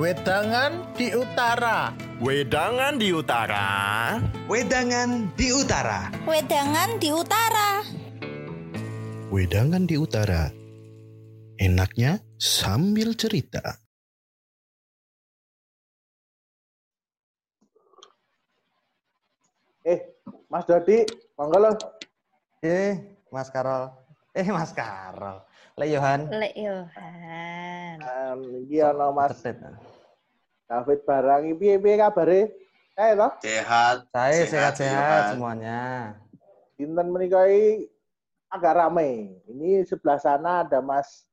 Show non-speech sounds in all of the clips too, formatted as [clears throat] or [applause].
Wedangan di utara. Wedangan di utara. Wedangan di utara. Wedangan di utara. Wedangan di utara. Enaknya sambil cerita. Eh, Mas Dodi, monggo. Eh, Mas Karol. Eh, Mas Karol. Le Yohan. Lek Yohan. Um, iki ana Mas Tetet. David Barang iki piye-piye kabare? Kae to? Sehat. Saya Sehat, sehat-sehat semuanya. Dinten menika iki agak rame. Ini sebelah sana ada Mas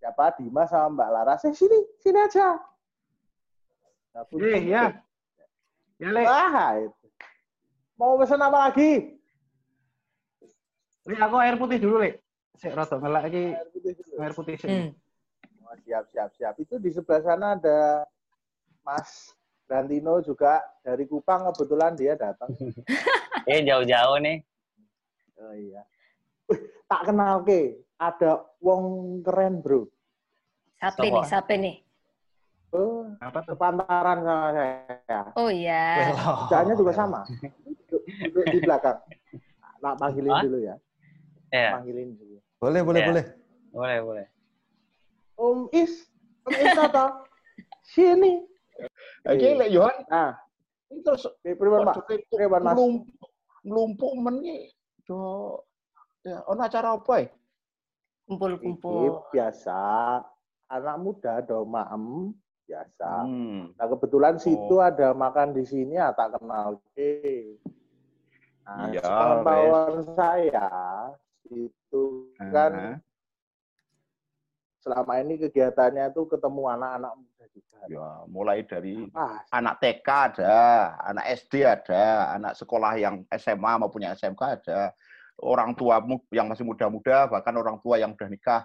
siapa Dimas sama Mbak Laras. Eh sini, sini aja. Nah, Eh, ya. Ya, Le. Wah, itu. Mau pesan apa lagi? Le, aku air putih dulu, Le. Sik rada ngelak iki Air putih sik. Hmm. Oh, siap, siap, siap. Itu di sebelah sana ada Mas Brantino juga dari Kupang kebetulan dia datang. [laughs] Eh jauh-jauh nih. Oh iya. Wih, tak kenal ke. Ada wong keren, Bro. Siapa nih? Siapa nih? Oh, Apa tuh? sepantaran sama saya. Oh iya. Kerjaannya juga sama. [laughs] Duduk, di belakang. Tak panggilin dulu ya. Ya, Panggilin dulu. Boleh, boleh, Ya. boleh. boleh, boleh. Om Is, Om Is Tata. Sini. Iki Le Yohan Nah, iki terus ini pripun, Pak? Pripun, Mas? mlumpuk men iki do ya ono acara apa ya? Ini Kumpul-kumpul. biasa. Anak muda do maem biasa. Hmm. Nah, kebetulan situ Oh. ada makan di sini ya tak kenal ke. Nah, Iya, sepengetahuan saya itu kan Aha. selama ini kegiatannya itu ketemu anak-anak muda juga. Ya, mulai dari Ah, anak TK ada, anak SD ada, anak sekolah yang SMA maupun yang SMK ada, orang tua yang masih muda-muda, bahkan orang tua yang udah nikah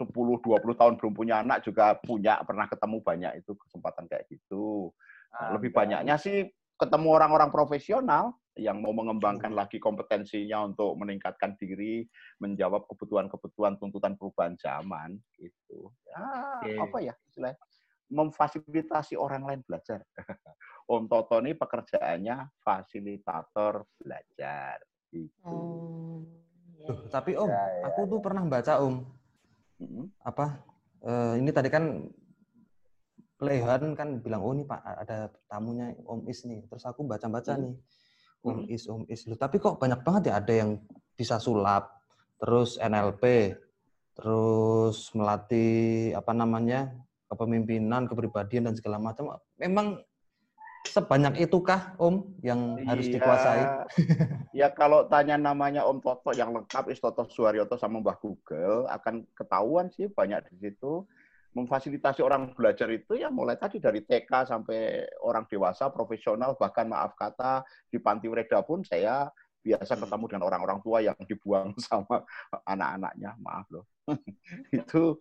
10-20 tahun belum punya anak juga punya, pernah ketemu banyak itu kesempatan kayak gitu. Nah, lebih banyaknya sih ketemu orang-orang profesional yang mau mengembangkan lagi kompetensinya untuk meningkatkan diri, menjawab kebutuhan-kebutuhan tuntutan perubahan zaman gitu. Ya, Oke. apa ya istilahnya? Memfasilitasi orang lain belajar. [laughs] Om Toto ini pekerjaannya fasilitator belajar. Gitu. Hmm. iya, Tuh, iya. tapi Om, Ya, ya, aku tuh pernah baca Om, Mm. apa eh, ini tadi kan Le Yohan kan bilang, oh ini Pak ada tamunya Om Is nih. Terus aku baca-baca Hmm. nih, Om Is, Om Is. Loh, tapi kok banyak banget ya ada yang bisa sulap, terus NLP, terus melatih apa namanya kepemimpinan, kepribadian dan segala macam. Memang sebanyak itukah Om yang harus Iya. dikuasai? [laughs] ya kalau tanya namanya Om Toto yang lengkap is Toto Suharyoto sama Mbah Google akan ketahuan sih banyak di situ memfasilitasi orang belajar itu ya mulai tadi dari TK sampai orang dewasa profesional bahkan maaf kata di panti Reda pun saya biasa ketemu dengan orang-orang tua yang dibuang [laughs] sama anak-anaknya. Maaf loh. [laughs] Itu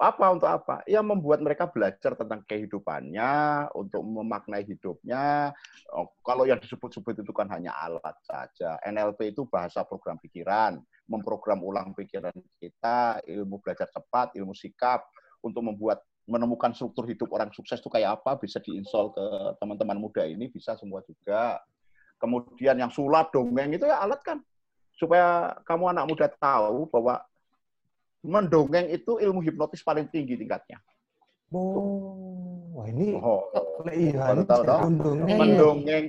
apa untuk apa? Ya membuat mereka belajar tentang kehidupannya, untuk memaknai hidupnya. Oh, kalau yang disebut-sebut itu kan hanya alat saja. NLP itu bahasa program pikiran, memprogram ulang pikiran kita, ilmu belajar cepat, ilmu sikap, untuk membuat menemukan struktur hidup orang sukses itu kayak apa bisa diinstal ke teman-teman muda ini bisa semua juga. Kemudian yang sulap dongeng itu ya alat kan supaya kamu anak muda tahu bahwa mendongeng itu ilmu hipnotis paling tinggi tingkatnya. Oh, wah ini Oh, baru tahu Iya, iya. mendongeng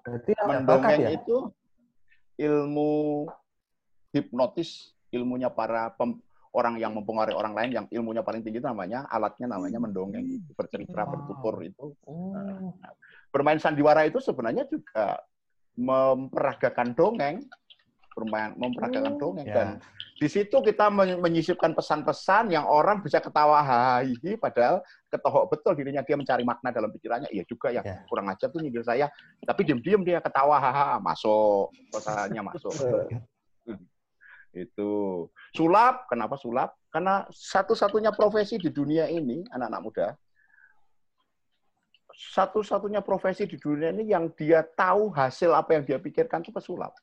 Berarti mendongeng ya? itu ilmu hipnotis, ilmunya para pem- orang yang mempengaruhi orang lain yang ilmunya paling tinggi itu namanya alatnya namanya mendongeng, bercerita, Wow. bertutur itu. Oh. Bermain sandiwara itu sebenarnya juga memperagakan dongeng, bermain memperagakan dongeng Ya. dan di situ kita men- menyisipkan pesan-pesan yang orang bisa ketawa hahihi padahal ketohok betul dirinya dia mencari makna dalam pikirannya. Iya juga ya, Ya. kurang ajar tuh nyindir saya. Tapi diam-diam dia ketawa haha masuk pesannya masuk. [laughs] Itu. Sulap kenapa sulap? Karena satu-satunya profesi di dunia ini anak-anak muda satu-satunya profesi di dunia ini yang dia tahu hasil apa yang dia pikirkan itu pesulap.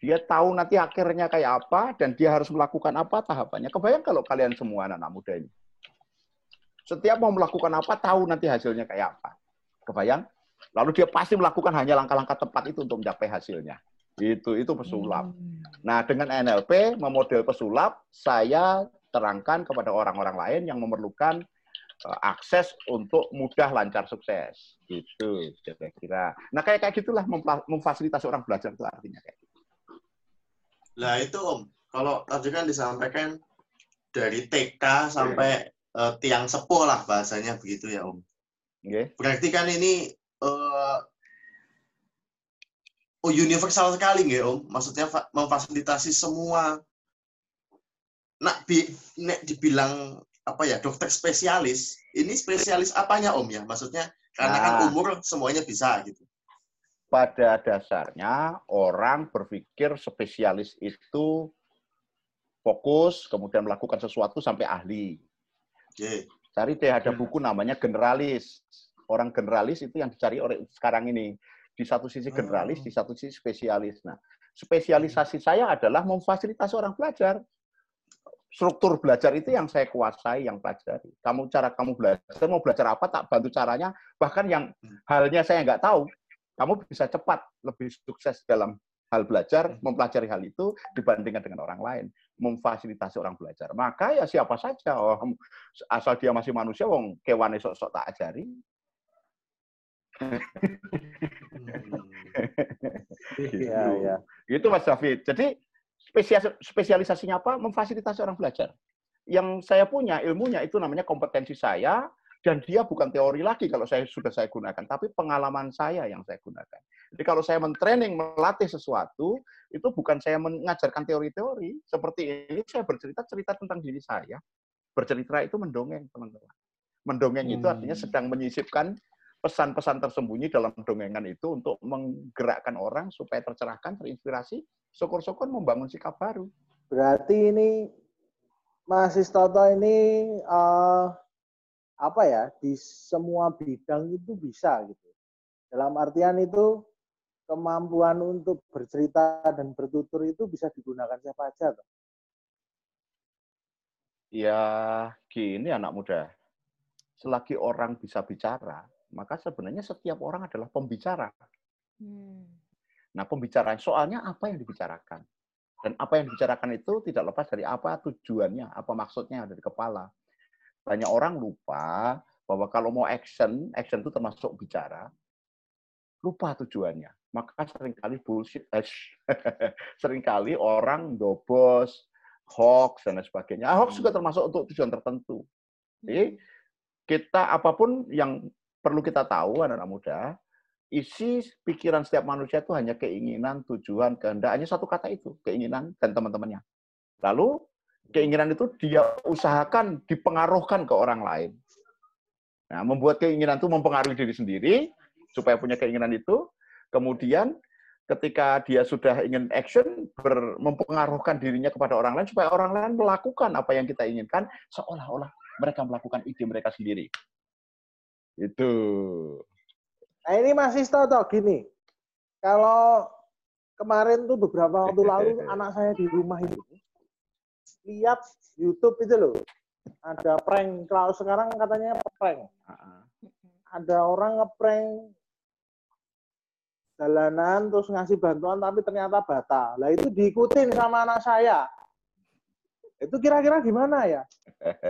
Dia tahu nanti akhirnya kayak apa dan dia harus melakukan apa tahapannya. Kebayang kalau kalian semua anak-anak muda ini Setiap mau melakukan apa, tahu nanti hasilnya kayak apa. Kebayang? Lalu dia pasti melakukan hanya langkah-langkah tepat itu untuk mencapai hasilnya. Itu itu pesulap. Nah, dengan NLP memodel pesulap, saya terangkan kepada orang-orang lain yang memerlukan eh, akses untuk mudah lancar sukses. Gitu kira-kira. Nah, kayak kayak gitulah memfa- memfasilitasi orang belajar itu artinya kayak gitu. Lah itu Om, kalau tadi kan disampaikan dari TK sampai eh, tiang sepuh lah bahasanya begitu ya Om. Nggih. Berarti kan ini eh, oh universal sekali nggih Om. Maksudnya fa- memfasilitasi semua. Nak bi, nek dibilang apa ya dokter spesialis, ini spesialis apanya Om ya? Maksudnya karena kan Nah. umur semuanya bisa gitu. Pada dasarnya orang berpikir spesialis itu fokus, kemudian melakukan sesuatu sampai ahli. Oke. Cari deh ada buku namanya generalis. Orang generalis itu yang dicari oleh sekarang ini. Di satu sisi generalis, di satu sisi spesialis. Nah, spesialisasi saya adalah memfasilitasi orang belajar. Struktur belajar itu yang saya kuasai, yang pelajari. Kamu cara kamu belajar, mau belajar apa, tak bantu caranya. Bahkan yang halnya saya nggak tahu, kamu bisa cepat lebih sukses dalam hal belajar, mempelajari hal itu dibandingkan dengan orang lain, memfasilitasi orang belajar. Maka ya siapa saja, oh, asal dia masih manusia, wong kewane sok-sok tak ajari. [laughs] Iya, iya. Itu Mas David. Jadi spesialis, spesialisasinya apa? Memfasilitasi orang belajar. Yang saya punya ilmunya itu namanya kompetensi saya dan dia bukan teori lagi kalau saya sudah saya gunakan, tapi pengalaman saya yang saya gunakan. Jadi kalau saya mentraining, melatih sesuatu, itu bukan saya mengajarkan teori-teori. Seperti ini saya bercerita cerita tentang diri saya. Bercerita itu mendongeng, teman-teman. Mendongeng itu artinya sedang menyisipkan pesan-pesan tersembunyi dalam dongengan itu untuk menggerakkan orang supaya tercerahkan, terinspirasi, syukur-syukur membangun sikap baru. Berarti ini Mas Istoto ini eh, apa ya di semua bidang itu bisa gitu. Dalam artian itu kemampuan untuk bercerita dan bertutur itu bisa digunakan siapa aja. Toh? Ya, gini anak muda. Selagi orang bisa bicara, maka sebenarnya setiap orang adalah pembicara. Nah, pembicaraan soalnya apa yang dibicarakan? Dan apa yang dibicarakan itu tidak lepas dari apa tujuannya, apa maksudnya dari kepala. Banyak orang lupa bahwa kalau mau action, action itu termasuk bicara, lupa tujuannya. Maka sering kali bullshit, eh, [laughs] sering kali orang dobos, hoax, dan lain sebagainya. Hoax juga termasuk untuk tujuan tertentu. Jadi, kita apa pun yang perlu kita tahu, anak-anak muda, isi pikiran setiap manusia itu hanya keinginan, tujuan, kehendak, hanya satu kata itu, keinginan dan teman-temannya. Lalu keinginan itu dia usahakan dipengaruhkan ke orang lain. Nah, membuat keinginan itu mempengaruhi diri sendiri supaya punya keinginan itu. Kemudian ketika dia sudah ingin action, ber, mempengaruhkan dirinya kepada orang lain supaya orang lain melakukan apa yang kita inginkan seolah-olah mereka melakukan ide mereka sendiri. Itu. Nah ini Mas Istoto gini, kalau kemarin tuh beberapa waktu lalu [laughs] anak saya di rumah itu lihat YouTube itu loh, ada prank. Kalau sekarang katanya prank. Ada orang ngeprank jalanan terus ngasih bantuan tapi ternyata bata. Lah itu diikutin sama anak saya. Itu kira-kira gimana ya?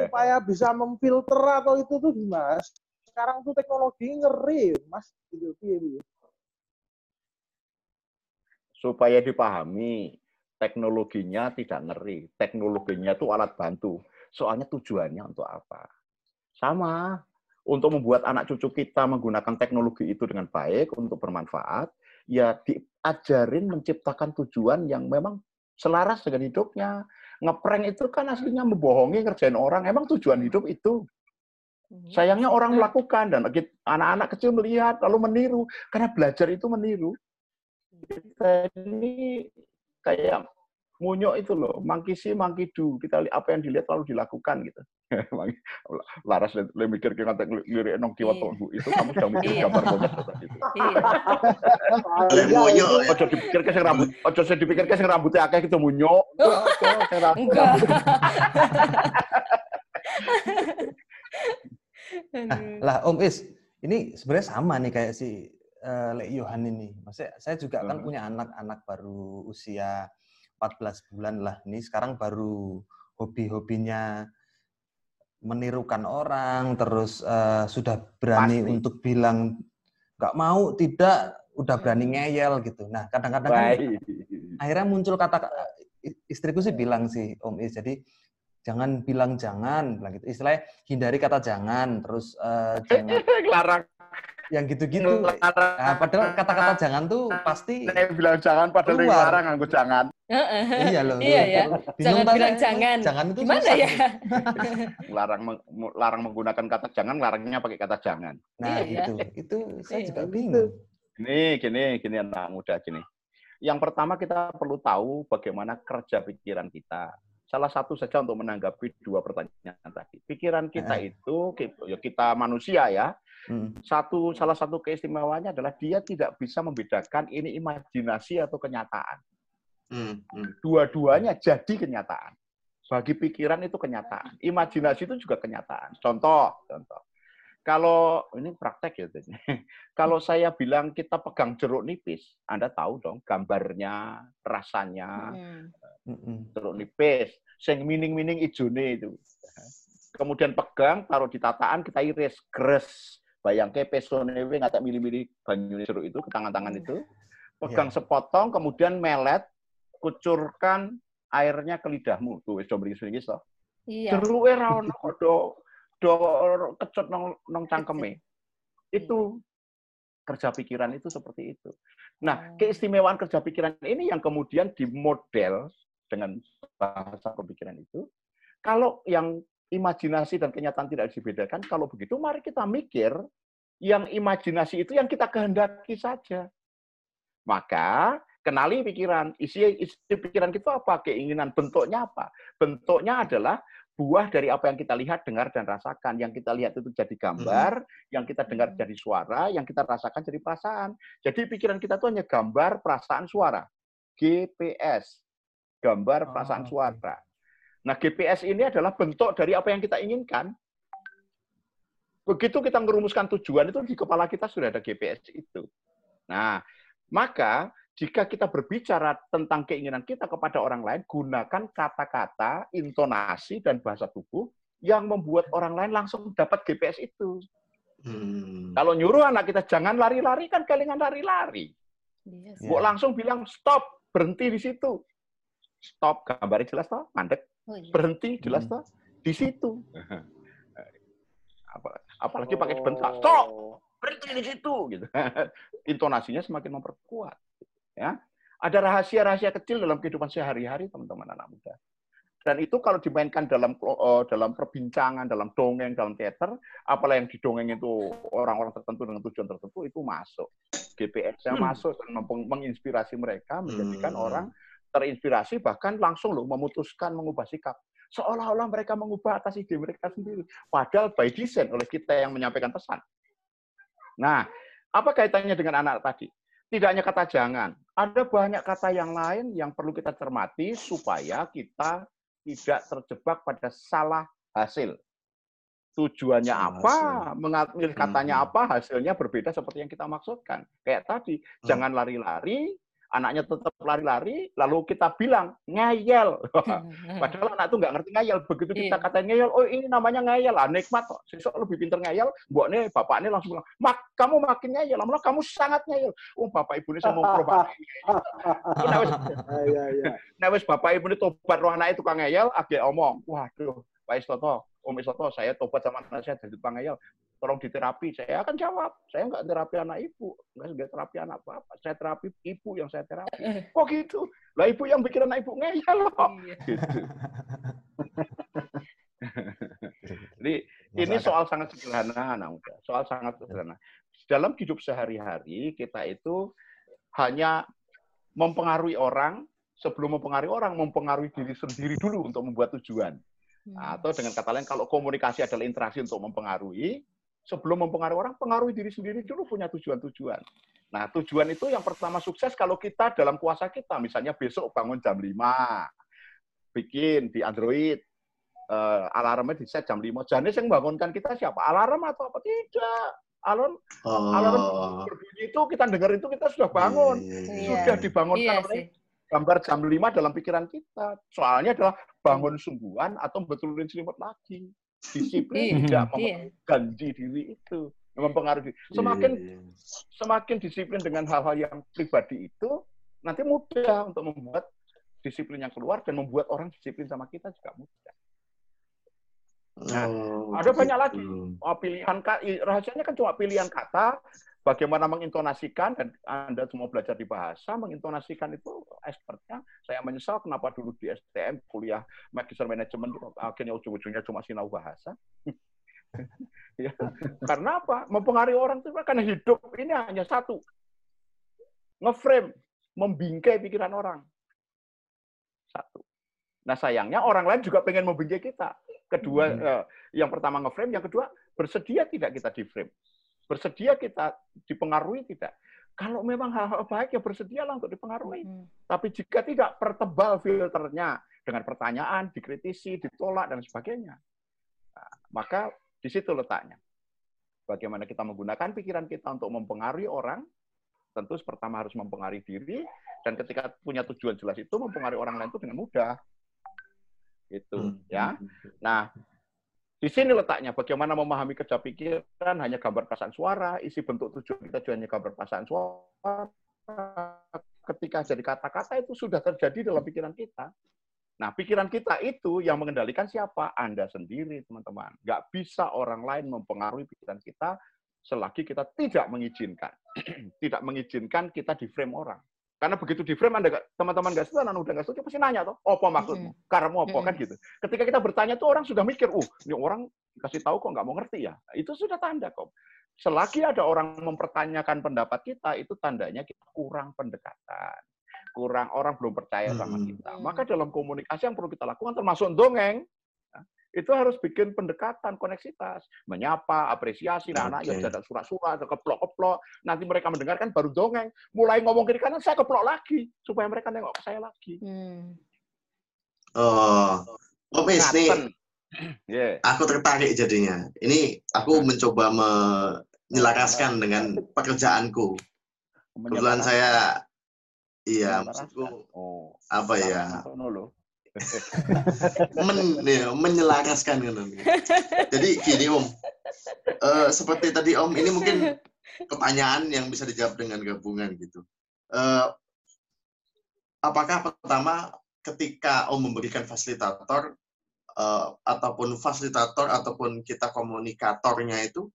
Supaya [laughs] bisa memfilter atau itu tuh gimana? Sekarang tuh teknologi ngeri, Mas. Gitu, piye. supaya dipahami teknologinya tidak ngeri. Teknologinya itu alat bantu. Soalnya tujuannya untuk apa? Sama. Untuk membuat anak cucu kita menggunakan teknologi itu dengan baik, untuk bermanfaat, ya diajarin menciptakan tujuan yang memang selaras dengan hidupnya. Ngeprank itu kan aslinya membohongi, ngerjain orang. Emang tujuan hidup itu. Sayangnya orang melakukan dan anak-anak kecil melihat lalu meniru karena belajar itu meniru. Kita ini kayak munyok itu loh, mangkisi mangkidu. Kita li- apa yang dilihat lalu dilakukan gitu. [laughs] Laras le, le mikir ke ngantek lirik nong kiwat Iya. Bu. itu kamu sudah mikir Iya. gambar monyet tuh tadi itu. Iya. Oleh moyo ya. Ojo dipikir ke sing rambut, ojo sing dipikir ke sing rambutnya akeh gitu munyok. [laughs] Enggak. [laughs] Lah Om Is, ini sebenarnya sama nih kayak si eh, Lek Yohan ini. Maksudnya saya juga kan punya anak-anak baru usia 14 bulan lah. Ini sekarang baru hobi-hobinya menirukan orang, terus eh, sudah berani Pasti. untuk bilang nggak mau, tidak, udah berani Hmm. ngeyel gitu. Nah kadang-kadang kan akhirnya muncul kata istriku sih bilang sih Om Is jadi jangan bilang jangan bilang gitu istilahnya hindari kata jangan terus eh, jangan [laughs] Larang. Yang gitu-gitu nah, padahal kata-kata jangan tuh pasti Saya bilang jangan padahal yang Keluar. larang aku jangan. Heeh. iya loh Iya ya. Jangan bilang jangan. jangan itu Gimana susah. ya? [laughs] Larang meng- larang menggunakan kata jangan, larangnya pakai kata jangan. nah Iya, ya. itu itu saya Iya. juga Gitu. bingung Gini, gini, gini anak muda gini. Yang pertama kita perlu tahu bagaimana kerja pikiran kita. Salah satu saja untuk menanggapi dua pertanyaan tadi. Pikiran kita itu, ya kita manusia ya, Hmm. satu salah satu keistimewaannya adalah dia tidak bisa membedakan ini imajinasi atau kenyataan. Hmm, hmm. Dua-duanya jadi kenyataan. Bagi pikiran itu kenyataan. Imajinasi itu juga kenyataan. Contoh, contoh. Kalau ini praktek ya, [laughs] kalau saya bilang kita pegang jeruk nipis, Anda tahu dong gambarnya, rasanya, Hmm. Mm-mm. jeruk nipis, sing mining-mining ijone itu. Kemudian pegang, taruh di tataan, kita iris, gres. Bayangke pesone we ngatak mili-mili banyu jeruk itu ke tangan-tangan itu. Pegang sepotong, kemudian melet, kucurkan airnya ke lidahmu. Tuh, wis do mriki wis to. Iya. Jeruke ra ono kok do do kecut nong nong cangkeme. Itu kerja pikiran itu seperti itu. Nah, Oh. keistimewaan kerja pikiran ini yang kemudian dimodel dengan bahasa pemikiran itu. Kalau yang imajinasi dan kenyataan tidak dibedakan, kalau begitu mari kita mikir yang imajinasi itu yang kita kehendaki saja. Maka kenali pikiran, isi isi pikiran kita apa, keinginan bentuknya apa? Bentuknya adalah buah dari apa yang kita lihat, dengar dan rasakan. Yang kita lihat itu jadi gambar, yang kita dengar Hmm. jadi suara, yang kita rasakan jadi perasaan. Jadi pikiran kita itu hanya gambar, perasaan, suara. GPS, gambar, Oh, perasaan, oke. suara. Nah, GPS ini adalah bentuk dari apa yang kita inginkan. Begitu kita merumuskan tujuan itu di kepala kita sudah ada GPS itu. Nah, maka jika kita berbicara tentang keinginan kita kepada orang lain, gunakan kata-kata, intonasi, dan bahasa tubuh yang membuat orang lain langsung dapat GPS itu. Hmm. Kalau nyuruh anak kita jangan lari-lari, kan kelingan lari-lari. Iya Iya. langsung bilang stop, berhenti di situ. Stop, gambarnya jelas toh, mandek. Oh, iya. Berhenti, jelas Hmm. di situ. [laughs] Apa- Apalagi pakai bentak, stop, berhenti di situ gitu. [laughs] Intonasinya semakin memperkuat. Ya, ada rahasia-rahasia kecil dalam kehidupan sehari-hari teman-teman anak muda. Dan itu kalau dimainkan dalam eh, dalam perbincangan, dalam dongeng, dalam teater, apalah yang didongeng itu orang-orang tertentu dengan tujuan tertentu itu masuk. GPS-nya Hmm. masuk dan meng- menginspirasi mereka, menjadikan Hmm. orang terinspirasi bahkan langsung loh memutuskan mengubah sikap. Seolah-olah mereka mengubah atas ide mereka sendiri. Padahal by design oleh kita yang menyampaikan pesan. Nah, apa kaitannya dengan anak tadi? Tidak hanya kata jangan, ada banyak kata yang lain yang perlu kita cermati supaya kita tidak terjebak pada salah hasil. Tujuannya Salah apa, mengambil katanya Hmm. apa, hasilnya berbeda seperti yang kita maksudkan. Kayak tadi, Hmm. jangan lari-lari, anaknya tetap lari-lari, lalu kita bilang ngeyel. Padahal anak itu nggak ngerti ngeyel. Begitu kita Iya. katain ngeyel, oh ini namanya ngeyel. Ah, nikmat kok. Sesok lebih pinter nih, bapak ini langsung bilang, mak, kamu makin ngeyel. Lama kamu sangat ngeyel. Oh, bapak ibu ini saya mau [laughs] proba. Nah, [laughs] wis bapak ibu ini tobat roh anak itu kang ngeyel, agak omong. Waduh, Pak Istoto, Om Istoto, saya tobat sama anak saya jadi tukang ngeyel. Tolong diterapi. Saya akan jawab, saya nggak terapi anak ibu. Nggak terapi anak bapak. Saya terapi ibu yang saya terapi. [laughs] Kok gitu? Lah ibu yang bikin anak ibu ngeyel loh. Iya. [laughs] Gitu. [laughs] Jadi ini Masuk akal. soal sangat sederhana, anak muda. Soal sangat sederhana. Dalam hidup sehari-hari kita itu hanya mempengaruhi orang sebelum mempengaruhi orang, mempengaruhi diri sendiri dulu untuk membuat tujuan. Hmm. Atau dengan kata lain, kalau komunikasi adalah interaksi untuk mempengaruhi, sebelum mempengaruhi orang, pengaruhi diri sendiri dulu punya tujuan-tujuan. Nah, tujuan itu yang pertama sukses kalau kita dalam kuasa kita. Misalnya besok bangun jam 5, bikin di Android, eh, alarmnya di set jam 5. Jane yang bangunkan kita siapa? Alarm atau apa? Tidak. Alarm Oh. alarm berbunyi itu kita dengar itu kita sudah bangun. Iya. Sudah dibangunkan Iya oleh sih. Gambar jam 5 dalam pikiran kita. Soalnya adalah bangun sungguhan atau betulin selimut lagi. Disiplin Iya. tidak Iya. mengganti diri itu. Mempengaruhi. Semakin semakin disiplin dengan hal-hal yang pribadi itu, nanti mudah untuk membuat disiplin yang keluar dan membuat orang disiplin sama kita juga mudah. Nah, Oh, ada banyak gitu. lagi. Oh, pilihan rahasianya kan cuma pilihan kata, bagaimana mengintonasikan dan Anda semua belajar di bahasa, mengintonasikan itu expertnya. Saya menyesal kenapa dulu di STM kuliah magister manajemen akhirnya ujung-ujungnya cuma sinau bahasa. [laughs] ya, karena apa? Mempengaruhi orang itu karena hidup ini hanya satu. Ngeframe, membingkai pikiran orang. Satu. Nah sayangnya orang lain juga pengen membingkai kita. Kedua, eh, yang pertama ngeframe, yang kedua bersedia tidak kita di frame. Bersedia kita dipengaruhi tidak. Kalau memang hal-hal baik ya bersedialah untuk dipengaruhi. Mm. Tapi jika tidak pertebal filternya dengan pertanyaan, dikritisi, ditolak dan sebagainya, nah, maka di situ letaknya. Bagaimana kita menggunakan pikiran kita untuk mempengaruhi orang, tentu pertama harus mempengaruhi diri, dan ketika punya tujuan jelas itu mempengaruhi orang lain itu dengan mudah. Itu ya. Nah, di sini letaknya bagaimana memahami kerja pikiran hanya gambar perasaan suara, isi bentuk tujuan kita hanya gambar perasaan suara. Ketika jadi kata-kata itu sudah terjadi dalam pikiran kita. Nah, pikiran kita itu yang mengendalikan siapa? Anda sendiri, teman-teman. Nggak bisa orang lain mempengaruhi pikiran kita selagi kita tidak mengizinkan. [clears throat] tidak mengizinkan kita di frame orang. Karena begitu di frame, Anda nggak- teman-teman nggak setuju, anak udah nggak setuju, pasti nanya tuh, apa maksudmu? Karena apa kan gitu. Ketika kita bertanya tuh orang sudah mikir, uh, ini orang kasih tahu kok nggak mau ngerti ya. Itu sudah tanda kok. Selagi ada orang mempertanyakan pendapat kita, itu tandanya kita kurang pendekatan. Kurang orang belum percaya sama kita. Maka dalam komunikasi yang perlu kita lakukan, termasuk dongeng, itu harus bikin pendekatan, koneksitas. Menyapa, apresiasi, nah, anak Oke. ya ada surat-surat, ada keplok-keplok. Nanti mereka mendengarkan baru dongeng. Mulai ngomong kiri kanan, saya keplok lagi. Supaya mereka nengok ke saya lagi. Hmm. Oh, Om Is, nih. Yeah. aku tertarik jadinya. Ini aku mencoba menyelaraskan dengan pekerjaanku. Kebetulan saya, iya, maksudku Oh, apa ya. Men, ya, menyelaraskan gitu. Jadi gini Om, Eh, seperti tadi Om, ini mungkin pertanyaan yang bisa dijawab dengan gabungan gitu. Eh, apakah pertama ketika Om memberikan fasilitator eh, ataupun fasilitator ataupun kita komunikatornya itu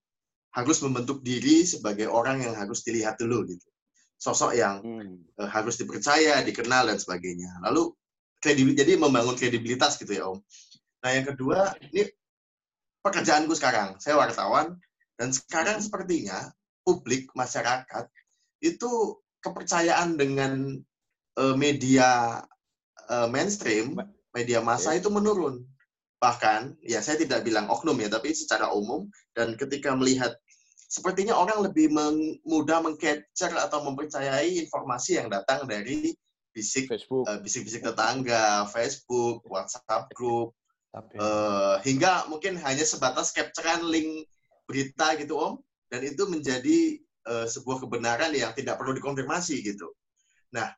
harus membentuk diri sebagai orang yang harus dilihat dulu gitu. Sosok yang eh, harus dipercaya, dikenal dan sebagainya. Lalu kredibil jadi membangun kredibilitas gitu ya Om. Nah yang kedua ini pekerjaanku sekarang, saya wartawan dan sekarang sepertinya publik masyarakat itu kepercayaan dengan eh, media eh, mainstream, media massa itu menurun. Bahkan ya saya tidak bilang oknum ya, tapi secara umum dan ketika melihat sepertinya orang lebih meng- mudah mengcapture atau mempercayai informasi yang datang dari bisik Facebook, eh, bisik-bisik tetangga, Facebook, WhatsApp group, eh, hingga mungkin hanya sebatas capturean link berita gitu Om, dan itu menjadi eh, sebuah kebenaran yang tidak perlu dikonfirmasi gitu. Nah,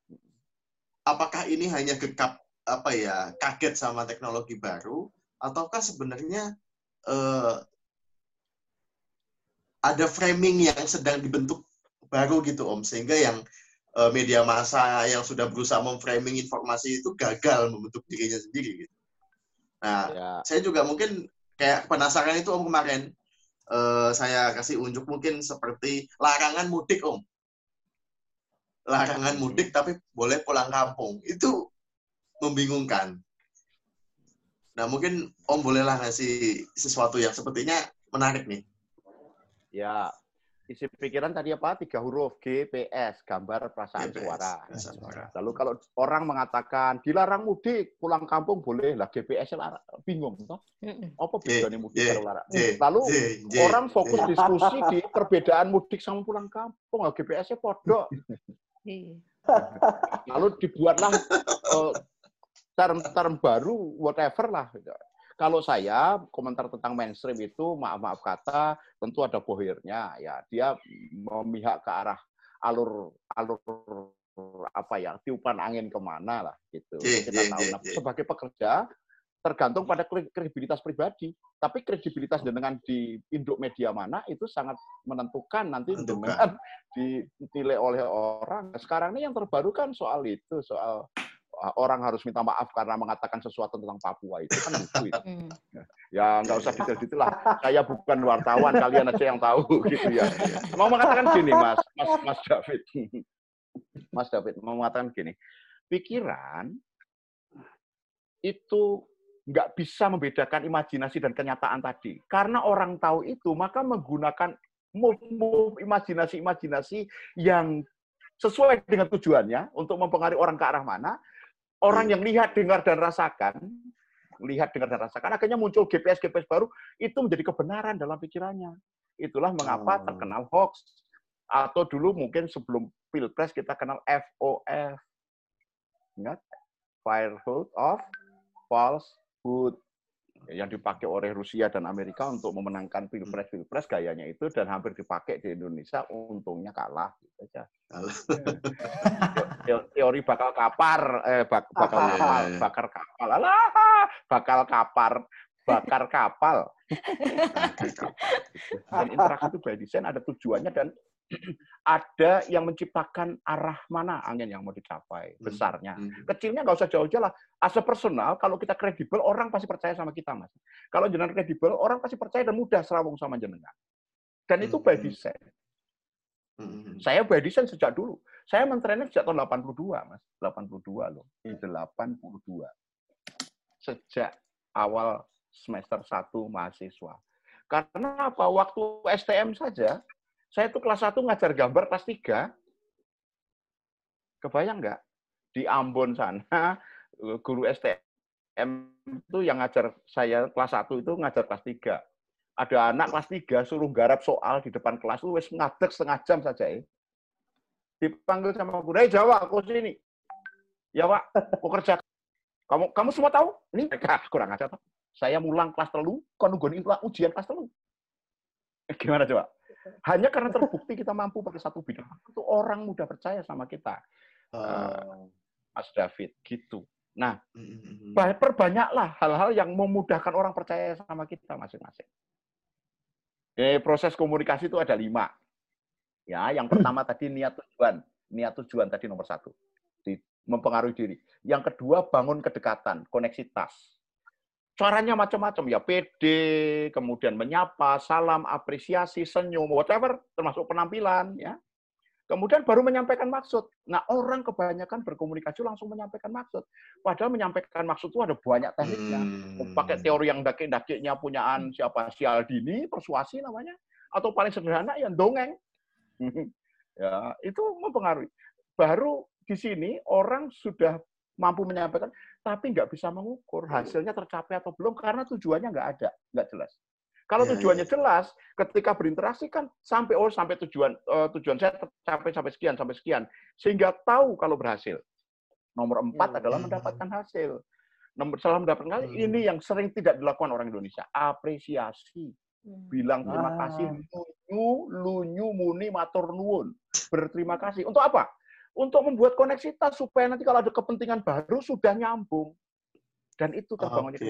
apakah ini hanya gekap apa ya kaget sama teknologi baru, ataukah sebenarnya eh, ada framing yang sedang dibentuk baru gitu Om, sehingga yang eh, media massa yang sudah berusaha memframing informasi itu gagal membentuk dirinya sendiri gitu. Nah, Ya. saya juga mungkin kayak penasaran itu Om kemarin eh, saya kasih unjuk mungkin seperti larangan mudik Om. Larangan mudik tapi boleh pulang kampung. Itu membingungkan. Nah, mungkin Om bolehlah ngasih sesuatu yang sepertinya menarik nih. Ya, isi pikiran tadi apa? Tiga huruf GPS, gambar perasaan GPS, suara. perasaan suara. Lalu kalau orang mengatakan dilarang mudik, pulang kampung boleh lah GPS larang. bingung toh? Apa bedanya mudik kalau larang? Lalu orang fokus diskusi di perbedaan mudik sama pulang kampung. Lah, GPS-nya podok. Iya. Lalu dibuatlah eh, term-term baru whatever lah. Kalau saya komentar tentang mainstream itu maaf maaf kata tentu ada bohirnya. Ya dia memihak ke arah alur alur apa ya tiupan angin ke mana lah gitu. Iya, kita iya, tahu. Nah, iya. sebagai pekerja tergantung pada kre- kredibilitas pribadi. Tapi kredibilitas dengan di induk media mana itu sangat menentukan nanti dengan [laughs] dinilai oleh orang. Sekarang ini yang terbaru kan soal itu soal orang harus minta maaf karena mengatakan sesuatu tentang Papua itu kan lucu itu. Hmm. Ya nggak usah detail-detail lah. Saya bukan wartawan, kalian aja yang tahu [laughs] gitu ya. Mau mengatakan gini, Mas, Mas, Mas David, [laughs] Mas David mau mengatakan gini, pikiran itu nggak bisa membedakan imajinasi dan kenyataan tadi. Karena orang tahu itu, maka menggunakan move-move imajinasi-imajinasi yang sesuai dengan tujuannya untuk mempengaruhi orang ke arah mana, orang yang lihat, dengar, dan rasakan, lihat, dengar, dan rasakan, akhirnya muncul GPS-GPS baru, itu menjadi kebenaran dalam pikirannya. Itulah mengapa Oh. terkenal hoax. Atau dulu mungkin sebelum Pilpres kita kenal FOF. Ingat? Firehood of Falsehood. Yang dipakai oleh Rusia dan Amerika untuk memenangkan Pilpres-Pilpres gayanya itu dan hampir dipakai di Indonesia, untungnya kalah. Gitu aja. Teori bakal kapar, eh, bak- bakal Iya, kapal, iya, bakar kapal. Alah, bakal kapar, bakar kapal. Dan interaksi itu by design ada tujuannya dan [clears throat] ada yang menciptakan arah mana angin yang mau dicapai, Hmm. besarnya. Hmm. Kecilnya nggak usah jauh-jauh lah. As a personal, kalau kita kredibel, orang pasti percaya sama kita, Mas. Kalau jenengan kredibel, orang pasti percaya dan mudah serawung sama jenengan. Dan itu by Hmm. design. Saya by design sejak dulu. Saya mentrennya sejak tahun 82, Mas. 82 loh. Di 82. Sejak awal semester 1 mahasiswa. Karena apa? Waktu STM saja, saya tuh kelas 1 ngajar gambar kelas 3. Kebayang nggak? Di Ambon sana, [laughs] guru STM itu yang ngajar saya kelas 1 itu ngajar kelas 3. Ada anak kelas 3 suruh garap soal di depan kelas itu wis ngadeg setengah jam saja ya. Dipanggil sama guru, "Eh Jawa, aku sini." Ya, Pak, aku kerja. Kamu kamu semua tahu? Ini mereka [laughs] kurang ajar. Saya mulang kelas telu, nunggoni ujian kelas telu. Eh, Gimana coba? Hanya karena terbukti kita mampu pada satu bidang, itu orang mudah percaya sama kita. Oh. Mas David, gitu. Nah, Hmm. Bah- perbanyaklah hal-hal yang memudahkan orang percaya sama kita masing-masing. Eh, proses komunikasi itu ada lima. Ya, yang pertama tadi niat tujuan, niat tujuan tadi nomor satu, di, mempengaruhi diri. Yang kedua bangun kedekatan, koneksitas. Caranya macam-macam ya, PD, kemudian menyapa, salam, apresiasi, senyum, whatever, termasuk penampilan, ya. Kemudian baru menyampaikan maksud. Nah, orang kebanyakan berkomunikasi langsung menyampaikan maksud. Padahal menyampaikan maksud itu ada banyak tekniknya. Hmm. Pakai teori yang daki-dakinya punyaan siapa? Sialdini, persuasi namanya. Atau paling sederhana yang dongeng. [laughs] ya, itu mempengaruhi. Baru di sini orang sudah mampu menyampaikan, tapi nggak bisa mengukur hasilnya tercapai atau belum karena tujuannya nggak ada, nggak jelas. Kalau Ya, tujuannya ya. jelas, ketika berinteraksi kan sampai oh sampai tujuan eh, tujuan saya tercapai sampai sekian sampai sekian, sehingga tahu kalau berhasil. Nomor empat Hmm. adalah mendapatkan hasil. Nomor setelah mendapatkan hasil, Hmm. ini yang sering tidak dilakukan orang Indonesia, apresiasi Hmm. bilang terima Ah. kasih lunyu lunyu muni matur nuwun berterima kasih untuk apa untuk membuat koneksitas supaya nanti kalau ada kepentingan baru sudah nyambung. Dan itu terbangun itu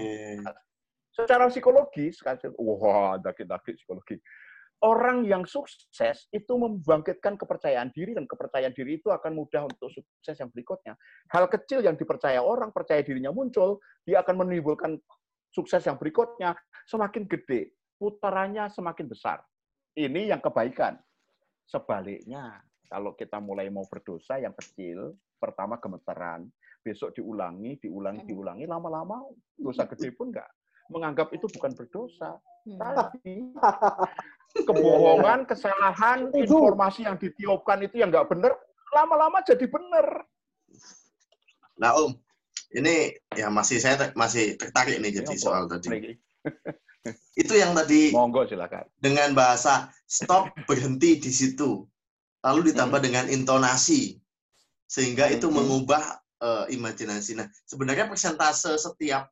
secara psikologis kasih wah daki-daki psikologi. Orang yang sukses itu membangkitkan kepercayaan diri dan kepercayaan diri itu akan mudah untuk sukses yang berikutnya. Hal kecil yang dipercaya orang percaya dirinya muncul dia akan menimbulkan sukses yang berikutnya semakin gede putarannya semakin besar. Ini yang kebaikan. Sebaliknya kalau kita mulai mau berdosa yang kecil pertama gemeteran besok diulangi diulangi diulangi lama-lama dosa gede pun enggak menganggap itu bukan berdosa Hmm. tapi [laughs] kebohongan, kesalahan, informasi yang ditiupkan itu yang nggak benar, lama-lama jadi benar. Nah, Om, ini ya masih saya masih tertarik nih jadi soal tadi. Itu yang tadi Monggo silakan. dengan bahasa stop berhenti di situ. Lalu ditambah dengan intonasi sehingga itu Hmm. mengubah eh, imajinasi. Nah, sebenarnya persentase setiap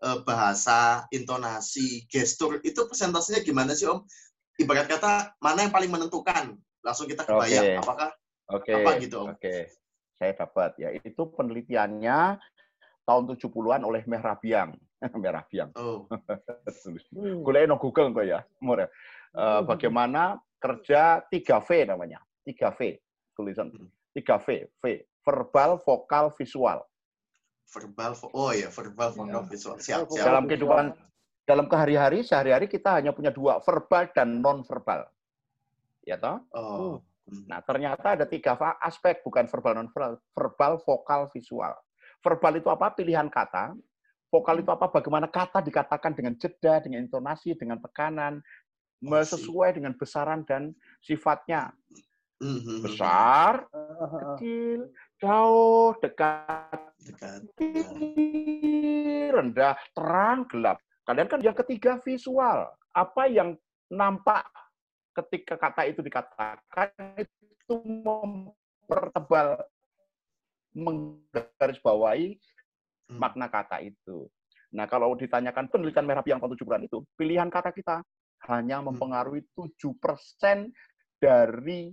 eh, bahasa, intonasi, gestur itu persentasenya gimana sih Om? Ibarat kata mana yang paling menentukan? Langsung kita kebayang Oke. apakah Oke. apa gitu Om? Oke. Saya dapat ya. Itu penelitiannya tahun 70-an oleh Mehrabiang. [laughs] Mehrabiang. Oh. [laughs] Hmm. Kuliah no Google kok ya. Eh, bagaimana kerja 3V namanya. 3V. Tulisan Hmm. 3V. V. Verbal, vokal, visual. verbal vo- oh ya verbal vokal visual siap siap Dalam kehidupan dalam kehari-hari sehari-hari kita hanya punya dua, verbal dan non verbal. Ya toh? oh Nah, ternyata ada tiga aspek, bukan verbal non verbal, verbal, vokal, visual. Verbal itu apa? Pilihan kata. Vokal itu apa? Bagaimana kata dikatakan dengan jeda, dengan intonasi, dengan tekanan, sesuai dengan besaran dan sifatnya. Besar, kecil, jauh, dekat, dekat tinggi, rendah, terang, gelap. Kalian kan yang ketiga visual. Apa yang nampak ketika kata itu dikatakan itu mempertebal, menggarisbawahi makna kata itu. Nah, kalau ditanyakan penelitian merah yang tahun 70-an itu, pilihan kata kita hanya mempengaruhi 7% dari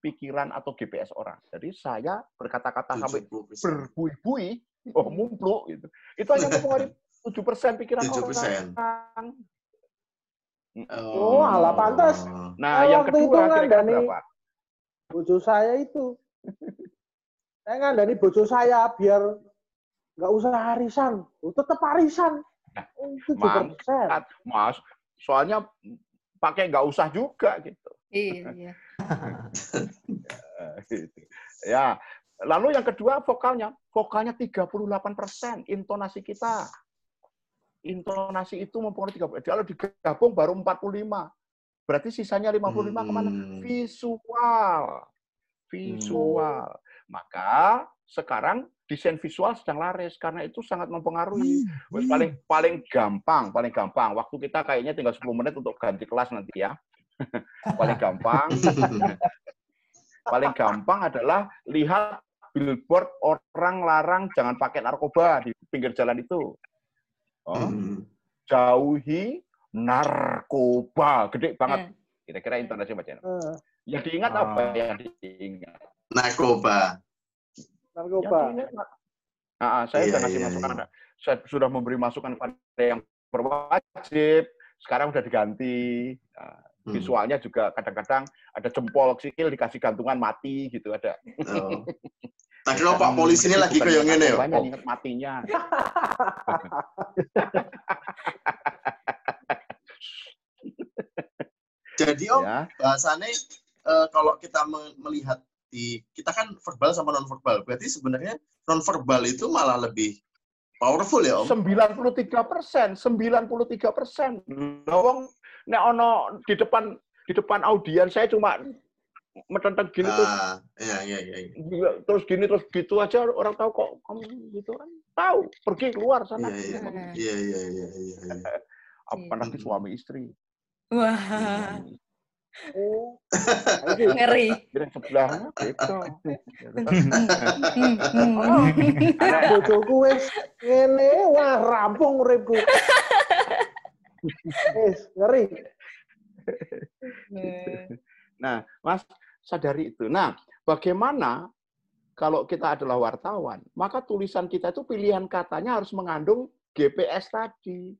pikiran atau GPS orang. Jadi saya berkata-kata sampai 70%. berbui-bui, oh mumpluk gitu. Itu hanya mempengaruhi 7% pikiran 7%. orang. Oh, ala pantas. Nah, Saya yang waktu itu kedua kira-kira berapa? bojo saya itu. [laughs] saya ngandani bojo saya biar nggak usah arisan. Oh, tetap arisan. Oh, persen. Mangkat, Mas. Soalnya pakai nggak usah juga gitu. Iya. [laughs] [laughs] Ya. Lalu yang kedua vokalnya, vokalnya 38%, intonasi kita. Intonasi itu mempengaruhi 30. Kalau digabung baru 45. Berarti sisanya 55 ke mana? Hmm. Visual. Visual. Maka sekarang desain visual sedang laris karena itu sangat mempengaruhi. Wes, paling paling gampang, paling gampang. Waktu kita kayaknya tinggal 10 menit untuk ganti kelas nanti ya. [laughs] paling gampang. [laughs] paling gampang adalah lihat billboard orang larang jangan pakai narkoba di pinggir jalan itu. Oh, Hmm. jauhi narkoba, gede banget. Hmm. Kira-kira intonasi bacaan. Eh, Yang diingat Ah. apa yang diingat? narkoba narkoba. Yang diingat, Pak. Ah, ah, saya Iya, sudah ngasih iya, masukan. iya. Saya sudah memberi masukan pada yang berwajib. Sekarang udah diganti. Nah, Hmm. Visualnya juga kadang-kadang ada jempol sikil dikasih gantungan mati gitu ada. oh. [laughs] Tadi lo Pak polisi ini lagi kayak ngene ya. Banyak ingat matinya. [laughs] Jadi Om, Ya. bahasannya eh, kalau kita me- melihat di kita kan verbal sama non verbal. Berarti sebenarnya non verbal itu malah lebih powerful ya Om. 93 persen, 93 persen. Lawang, nek ono di depan di depan audiens saya cuma metenteng gini terus Ah, iya iya iya. iya. gila, terus gini terus gitu aja orang tahu kok kamu gitu kan tahu pergi keluar sana Iya iya Hmm. iya iya iya iya. iya. [laughs] apalagi suami istri Wah, Oh, [laughs] ngeri. Kira sebelahnya gitu Hmm, hmm. [laughs] anak bojoku wis ngene, wah rampung uripku. Wis, ngeri. [laughs] nah mas sadari itu nah bagaimana kalau kita adalah wartawan maka tulisan kita itu pilihan katanya harus mengandung GPS tadi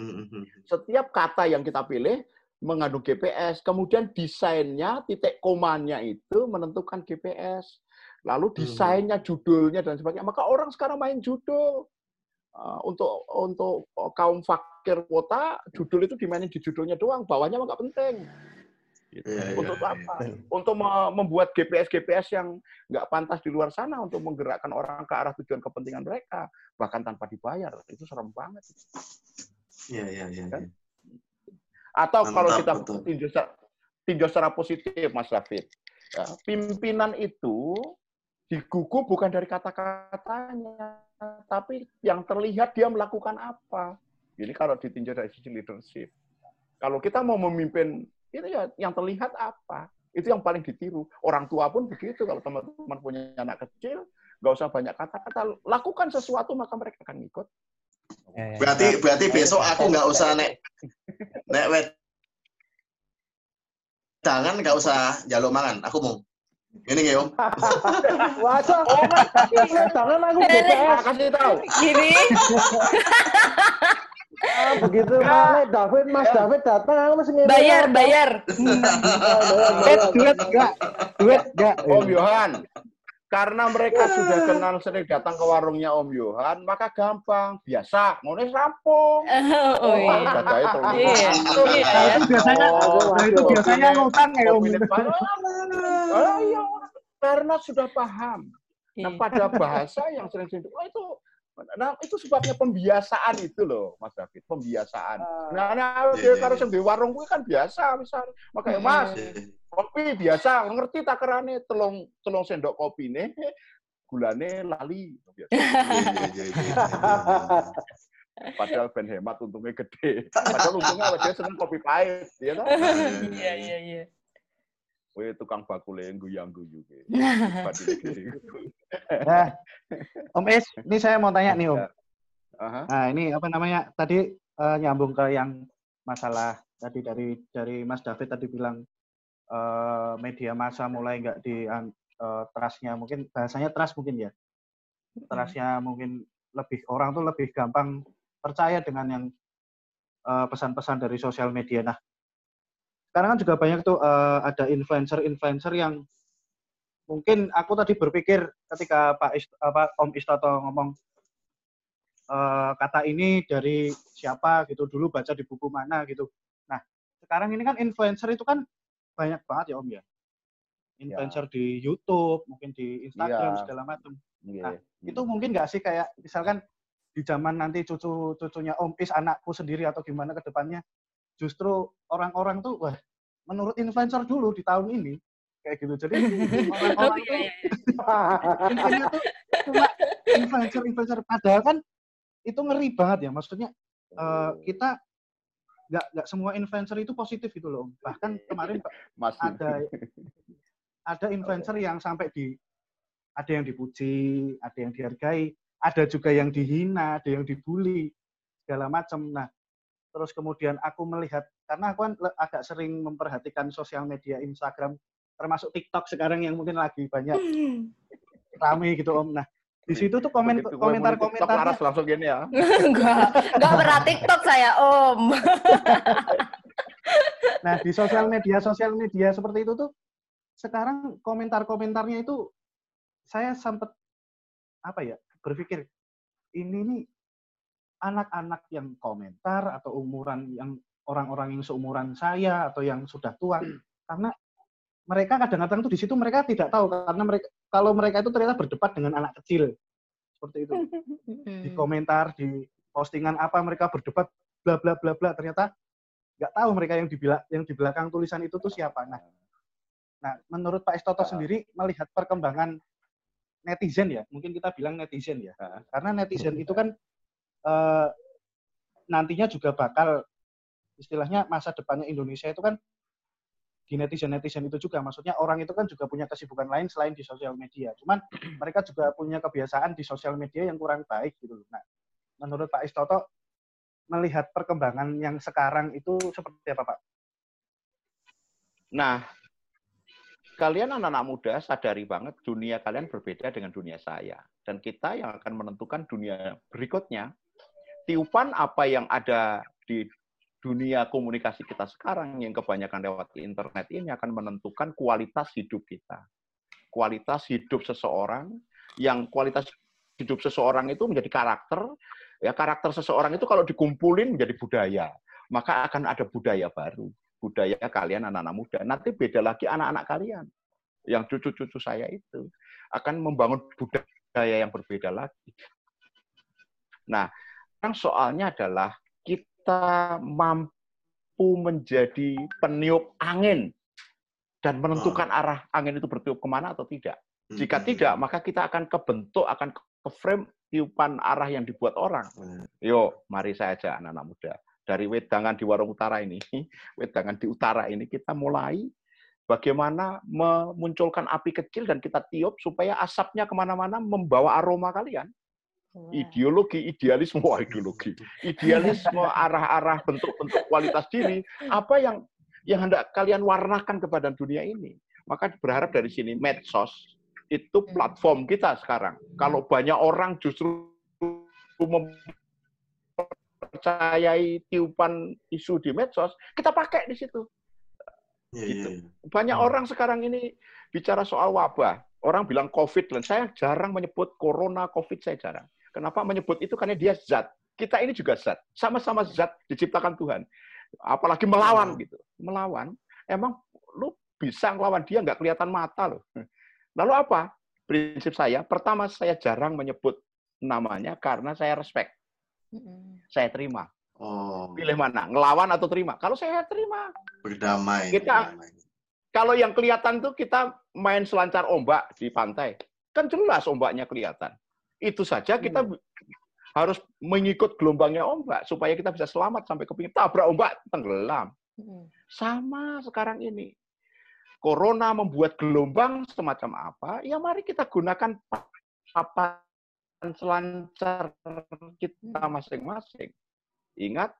Hmm, hmm, hmm. setiap kata yang kita pilih mengandung GPS, kemudian desainnya, titik komanya itu menentukan GPS. Lalu desainnya, judulnya dan sebagainya. Maka orang sekarang main judul. Uh, untuk untuk kaum fakir kota, judul itu dimainin di judulnya doang, bawahnya mah nggak penting. Gitu. Iya, untuk iya, apa? Untuk me- membuat GPS-GPS yang nggak pantas di luar sana untuk menggerakkan orang ke arah tujuan kepentingan mereka, bahkan tanpa dibayar. Itu serem banget. Iya iya iya. Kan? iya. Atau kalau Mantap, kita betul. tinjau secara, tinjau secara positif, Mas David, ya, pimpinan itu digugu bukan dari kata-katanya, tapi yang terlihat dia melakukan apa. Ini kalau ditinjau dari sisi leadership. Kalau kita mau memimpin, itu ya yang terlihat apa. Itu yang paling ditiru. Orang tua pun begitu. Kalau teman-teman punya anak kecil, nggak usah banyak kata-kata. Lakukan sesuatu, maka mereka akan ikut. Ya. Berarti berarti besok aku nggak usah nek nek wed jangan nggak usah jaluk mangan. Aku mau. Ini nggak [laughs] om? Wah, so, tangan aku BTS. kasih tahu. Gini. [laughs] [laughs] Ah, begitu Malik David, Mas David datang, aku masih. [laughs] Bayar, bayar. Duit, duit enggak? Duit enggak? Om Yohan, karena mereka sudah kenal sering datang ke warungnya Om Yohan, maka gampang, biasa, ngono rampung. Oh iya. dadai terus. Iya. Iya. Nah, itu biasanya, Oh, nah, itu biasanya ngutang ya, Om. Oh, iya, karena sudah paham. Nah, pada bahasa yang sering-sering, oh itu Nah, itu sebabnya pembiasaan itu loh, Mas David, pembiasaan. Nah, nah dia Iya, kalau iya. sing di warung kuwi kan biasa, misal. Makanya, Mas, kopi biasa, ngerti takerane telung telung sendok kopi nih, gulane lali. Biasa. Iya, iya. Padahal ben hemat untungnya gede. Padahal untungnya dhewe seneng kopi pahit, ya toh? Iya, iya, iya. Wih, tukang bakule yang guyang-guyu. ki. Nah. Nah, Om Is, ini saya mau tanya nih Om. Aha. Nah, ini apa namanya? Tadi eh, nyambung ke yang masalah tadi dari dari Mas David tadi bilang eh, media massa mulai nggak di eh, trustnya mungkin bahasanya trust mungkin ya. Trustnya mungkin lebih orang tuh lebih gampang percaya dengan yang eh, pesan-pesan dari sosial media. Nah, sekarang kan juga banyak tuh eh, ada influencer-influencer yang mungkin aku tadi berpikir ketika Pak Ist, apa Om Istoto ngomong eh, kata ini dari siapa gitu dulu baca di buku mana gitu. Nah sekarang ini kan influencer itu kan banyak banget ya Om ya. Influencer di YouTube, mungkin di Instagram Iya. segala macam. Iya. Nah, itu mungkin nggak sih kayak misalkan di zaman nanti cucu cucunya Om Is anakku sendiri atau gimana ke depannya justru orang-orang tuh wah menurut influencer dulu di tahun ini kayak gitu. Jadi orang-orang [laughs] Oh, tuh iya, iya. [laughs] intinya tuh cuma influencer influencer padahal kan itu ngeri banget ya maksudnya eh, kita nggak nggak semua influencer itu positif gitu loh bahkan [laughs] kemarin Masih. ada ada influencer yang sampai di ada yang dipuji ada yang dihargai ada juga yang dihina ada yang dibully segala macam nah terus kemudian aku melihat karena aku kan agak sering memperhatikan sosial media Instagram termasuk TikTok sekarang yang mungkin lagi banyak rame gitu om nah di situ tuh komen Begitu komentar komentarnya Laras langsung gini ya. [laughs] Enggak, enggak pernah TikTok saya, Om. [laughs] nah di sosial media sosial media seperti itu tuh sekarang komentar komentarnya itu saya sempat apa ya berpikir ini nih anak-anak yang komentar atau umuran yang orang-orang yang seumuran saya atau yang sudah tua karena mereka kadang-kadang tuh di situ mereka tidak tahu karena mereka kalau mereka itu ternyata berdebat dengan anak kecil. Seperti itu. Di komentar di postingan apa mereka berdebat bla bla bla bla ternyata nggak tahu mereka yang di yang di belakang tulisan itu tuh siapa. Nah nah menurut Pak Estoto sendiri melihat perkembangan netizen ya mungkin kita bilang netizen ya karena netizen itu kan eh, nantinya juga bakal istilahnya masa depannya Indonesia itu kan di netizen-netizen itu juga. Maksudnya orang itu kan juga punya kesibukan lain selain di sosial media. Cuman mereka juga punya kebiasaan di sosial media yang kurang baik gitu. Nah, menurut Pak Istoto melihat perkembangan yang sekarang itu seperti apa, Pak? Nah, kalian anak-anak muda sadari banget dunia kalian berbeda dengan dunia saya. Dan kita yang akan menentukan dunia berikutnya. Tiupan apa yang ada di dunia komunikasi kita sekarang yang kebanyakan lewat internet ini akan menentukan kualitas hidup kita. Kualitas hidup seseorang yang kualitas hidup seseorang itu menjadi karakter, ya karakter seseorang itu kalau dikumpulin menjadi budaya, maka akan ada budaya baru budaya kalian anak-anak muda. Nanti beda lagi anak-anak kalian. Yang cucu-cucu saya itu akan membangun budaya yang berbeda lagi. Nah, yang soalnya adalah kita mampu menjadi peniup angin dan menentukan arah angin itu bertiup ke mana atau tidak. Jika tidak, maka kita akan kebentuk, akan ke frame tiupan arah yang dibuat orang. Yuk, mari saya ajak anak-anak muda dari wedangan di warung utara ini, [laughs] wedangan di utara ini kita mulai bagaimana memunculkan api kecil dan kita tiup supaya asapnya ke mana-mana membawa aroma kalian. Ideologi, idealisme, wah ideologi. [laughs] Idealisme, arah-arah bentuk-bentuk kualitas diri, apa yang yang hendak kalian warnakan kepada dunia ini. Maka berharap dari sini medsos itu platform kita sekarang. Kalau banyak orang justru mempercayai tiupan isu di medsos, kita pakai di situ. Iya, Gitu. iya, iya. Banyak orang sekarang ini bicara soal wabah. Orang bilang COVID, dan saya jarang menyebut corona, COVID saya jarang. Kenapa menyebut itu? Karena dia zat. Kita ini juga zat. Sama-sama zat diciptakan Tuhan. Apalagi melawan gitu. Melawan, emang lu bisa ngelawan dia nggak kelihatan mata loh. [laughs] Lalu apa? Prinsip saya, pertama saya jarang menyebut namanya karena saya respect. Saya terima. Oh, Pilih mana? Ngelawan atau terima? Kalau saya terima. berdamai. Kita kalau yang kelihatan tuh kita main selancar ombak di pantai. Kan jelas ombaknya kelihatan. Itu saja kita Hmm. harus mengikut gelombangnya ombak supaya kita bisa selamat sampai ke pinggir. Tabrak ombak, tenggelam. Sama sekarang ini. Corona membuat gelombang semacam apa? Ya mari kita gunakan papan selancar kita masing-masing. Ingat,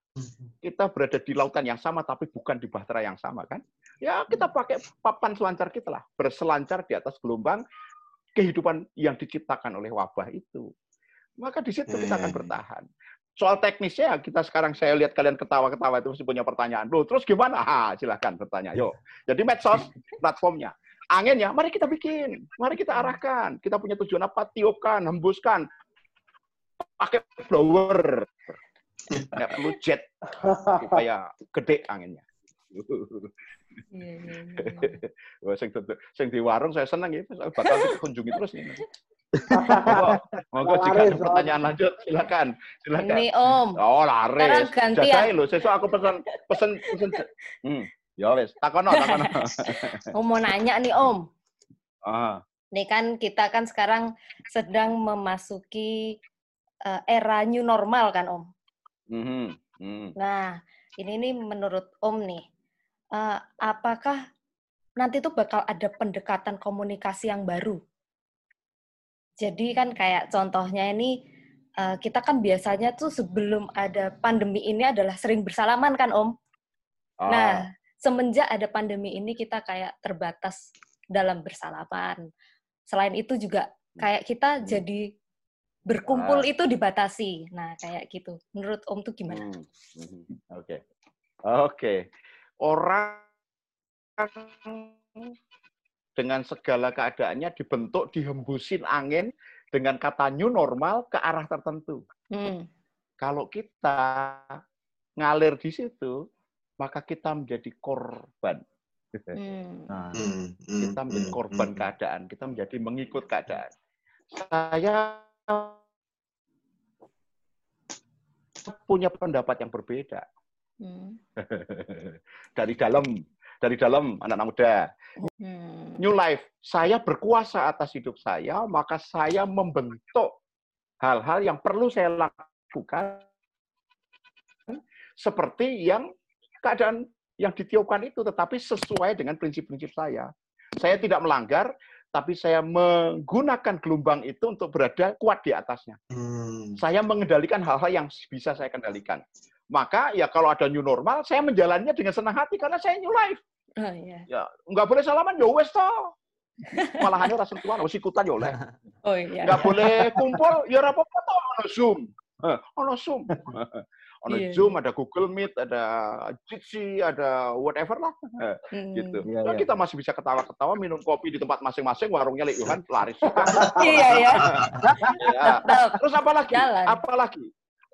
kita berada di lautan yang sama tapi bukan di bahtera yang sama kan? Ya kita pakai papan selancar kita lah, berselancar di atas gelombang kehidupan yang diciptakan oleh wabah itu. Maka di situ kita akan bertahan. Soal teknisnya kita sekarang saya lihat kalian ketawa-ketawa itu mesti punya pertanyaan. Loh, terus gimana? Ah, silahkan bertanya. Yuk. Jadi medsos [laughs] platformnya. Anginnya, mari kita bikin. Mari kita arahkan. Kita punya tujuan apa? Tiupkan, hembuskan. Pakai blower. Nggak perlu jet supaya gede anginnya. [laughs] [laughs] Wah, sing, sing di warung saya senang ya, saya bakal kunjungi terus ini. Monggo, monggo jika ada pertanyaan lanjut, silakan, silakan. Ini Om. Oh, Sekarang laris. gantian. Jagain lho, sesuk aku pesan pesen pesen. Hmm, ya wis, takono, takono. [laughs] Om mau nanya nih Om. ah, Nih kan kita kan sekarang sedang memasuki eh, era new normal kan Om. mhm, hmm. Nah, ini nih menurut Om nih, eh, apakah nanti tuh bakal ada pendekatan komunikasi yang baru? Jadi kan kayak contohnya ini, eh, kita kan biasanya tuh sebelum ada pandemi ini adalah sering bersalaman kan Om? Ah, Nah, semenjak ada pandemi ini kita kayak terbatas dalam bersalaman. Selain itu juga kayak kita jadi berkumpul Ah. itu dibatasi. Nah, kayak gitu. Menurut Om tuh gimana? Hmm, mhm, Oke. Oke. Orang dengan segala keadaannya dibentuk, dihembusin angin dengan kata new normal ke arah tertentu. Hmm. Kalau kita ngalir di situ, maka kita menjadi korban. Hmm. Nah, Hmm, kita menjadi korban keadaan, kita menjadi mengikut keadaan. Saya punya pendapat yang berbeda Hmm. [laughs] dari dalam, dari dalam anak-anak muda. Hmm. New life, saya berkuasa atas hidup saya, maka saya membentuk hal-hal yang perlu saya lakukan seperti yang keadaan yang ditiupkan itu, tetapi sesuai dengan prinsip-prinsip saya. Saya tidak melanggar, tapi saya menggunakan gelombang itu untuk berada kuat di atasnya. Hmm. Saya mengendalikan hal-hal yang bisa saya kendalikan. Maka ya kalau ada new normal, saya menjalannya dengan senang hati karena saya new life. Oh iya. Ya nggak boleh salaman, ya wes toh. Malahannya rasa tua, harus ikutan ya oleh. Oh iya. Nggak boleh kumpul, ya apa-apa toh, ono Zoom. Ono Zoom. [laughs] Ono Iya, Zoom, ada Google Meet, ada Jitsi, ada whatever lah. Hmm. Gitu. Iya, Nah, iya. kita masih bisa ketawa-ketawa, minum kopi di tempat masing-masing, warungnya Lek Yohan laris. [laughs] Iya ya. [laughs] Ya. Tetap. Terus apa lagi? Jalan. Apa lagi?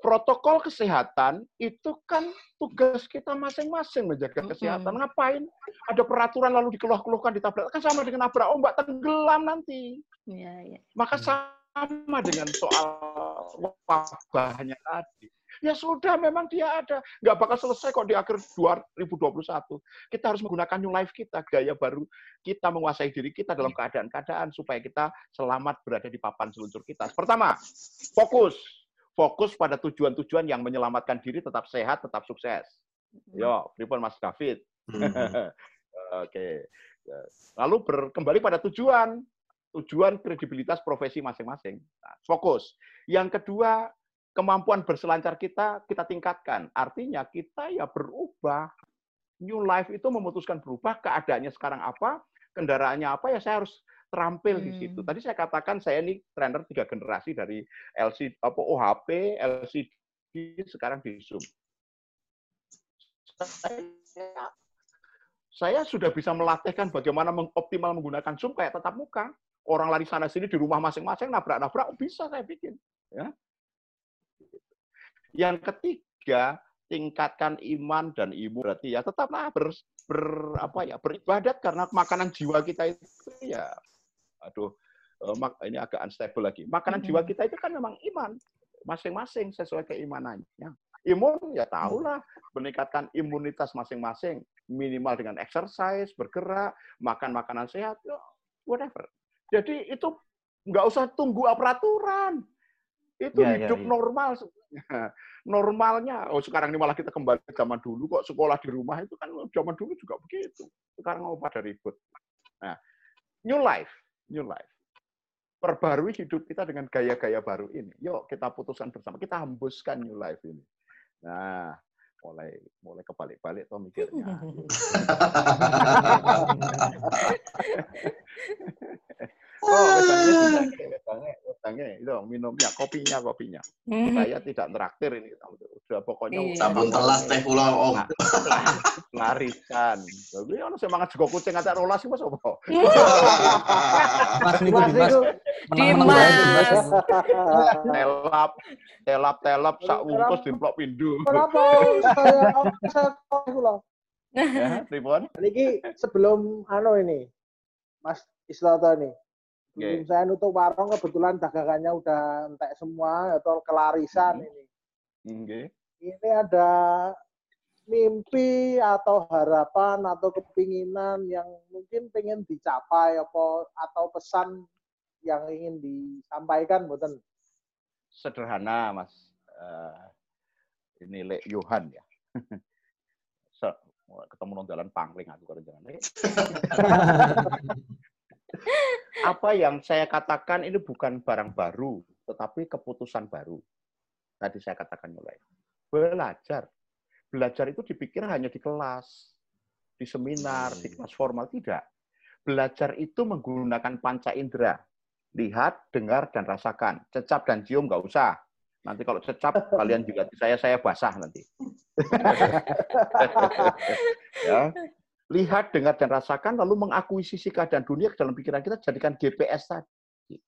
Protokol kesehatan itu kan tugas kita masing-masing menjaga Mm-mm. kesehatan. Ngapain? Ada peraturan lalu dikeluh-keluhkan ditabrak. Kan sama dengan nabrak ombak tenggelam nanti. Iya iya. Maka sama dengan soal wabahnya tadi. Ya sudah, memang dia ada. Nggak bakal selesai kok di akhir 2021. Kita harus menggunakan new life kita, gaya baru kita menguasai diri kita dalam keadaan-keadaan supaya kita selamat berada di papan seluncur kita. Pertama, fokus. Fokus pada tujuan-tujuan yang menyelamatkan diri tetap sehat, tetap sukses. Yo, pripun Mas David? Hmm. [laughs] Oke. Lalu berkembali pada tujuan. tujuan kredibilitas profesi masing-masing. Nah, fokus. Yang kedua, kemampuan berselancar kita kita tingkatkan. Artinya kita ya berubah. New life itu memutuskan berubah keadaannya sekarang apa, kendaraannya apa ya saya harus terampil di situ. Tadi saya katakan saya ini trainer tiga generasi dari LC apa OHP, LCD sekarang di Zoom. Saya, saya sudah bisa melatihkan bagaimana mengoptimal menggunakan Zoom kayak tatap muka. Orang lari sana sini di rumah masing-masing nabrak-nabrak bisa saya bikin. Ya. Yang ketiga, tingkatkan iman dan ibu berarti ya tetaplah ber, ber apa ya beribadat karena makanan jiwa kita itu ya aduh eh, ini agak unstable lagi. Makanan jiwa kita itu kan memang iman. Masing-masing sesuai keimanannya. Imun ya tahulah. Meningkatkan imunitas masing-masing. Minimal dengan exercise bergerak makan makanan sehat ya, whatever. Jadi itu nggak usah tunggu peraturan. Itu Ya, ya, hidup ya. normal [laughs] normalnya. Oh sekarang ini malah kita kembali ke zaman dulu. Kok sekolah di rumah itu kan zaman dulu juga begitu. Sekarang mau pada ribut. Nah new life new life. Perbarui hidup kita dengan gaya-gaya baru ini. Yuk kita putuskan bersama. Kita hembuskan new life ini. Nah mulai mulai kebalik-balik toh mikirnya [laughs] Oh, wedangnya, itu minumnya, kopinya, kopinya. Saya tidak traktir ini, sudah pokoknya Iya. Sampun telas teh kula, Om. larisan. Jadi ono sing mangan juga kucing ngatak rolas iki Mas apa? [laughs] Mas Niku Mas Dimas. Dimas. telap, telap, telap, sak wungkus dimplok pindu. Kenapa saya saya kok kula? Ya, pripun? Niki sebelum anu ini, Mas Isloto ini. Sebelum Oke. saya nutup warung kebetulan dagangannya udah entek semua atau kelarisan ini. Nggih. Ini ada mimpi atau harapan atau kepinginan yang mungkin pengen dicapai apa atau pesan yang ingin disampaikan mboten? Sederhana, Mas. Eh, ini Lek Yohan ya. [laughs] Ketemu nang dalan pangling aku karo jangan. [laughs] Apa yang saya katakan ini bukan barang baru, tetapi keputusan baru. Tadi saya katakan mulai. Belajar. Belajar itu dipikir hanya di kelas, di seminar, di kelas formal. Tidak. Belajar itu menggunakan panca indera. Lihat, dengar, dan rasakan. Cecap dan cium nggak usah. Nanti kalau cecap, [laughs] kalian juga saya, saya basah nanti. [laughs] [laughs] ya. Lihat, dengar, dan rasakan, lalu mengakuisisi keadaan dunia ke dalam pikiran kita, jadikan GPS tadi.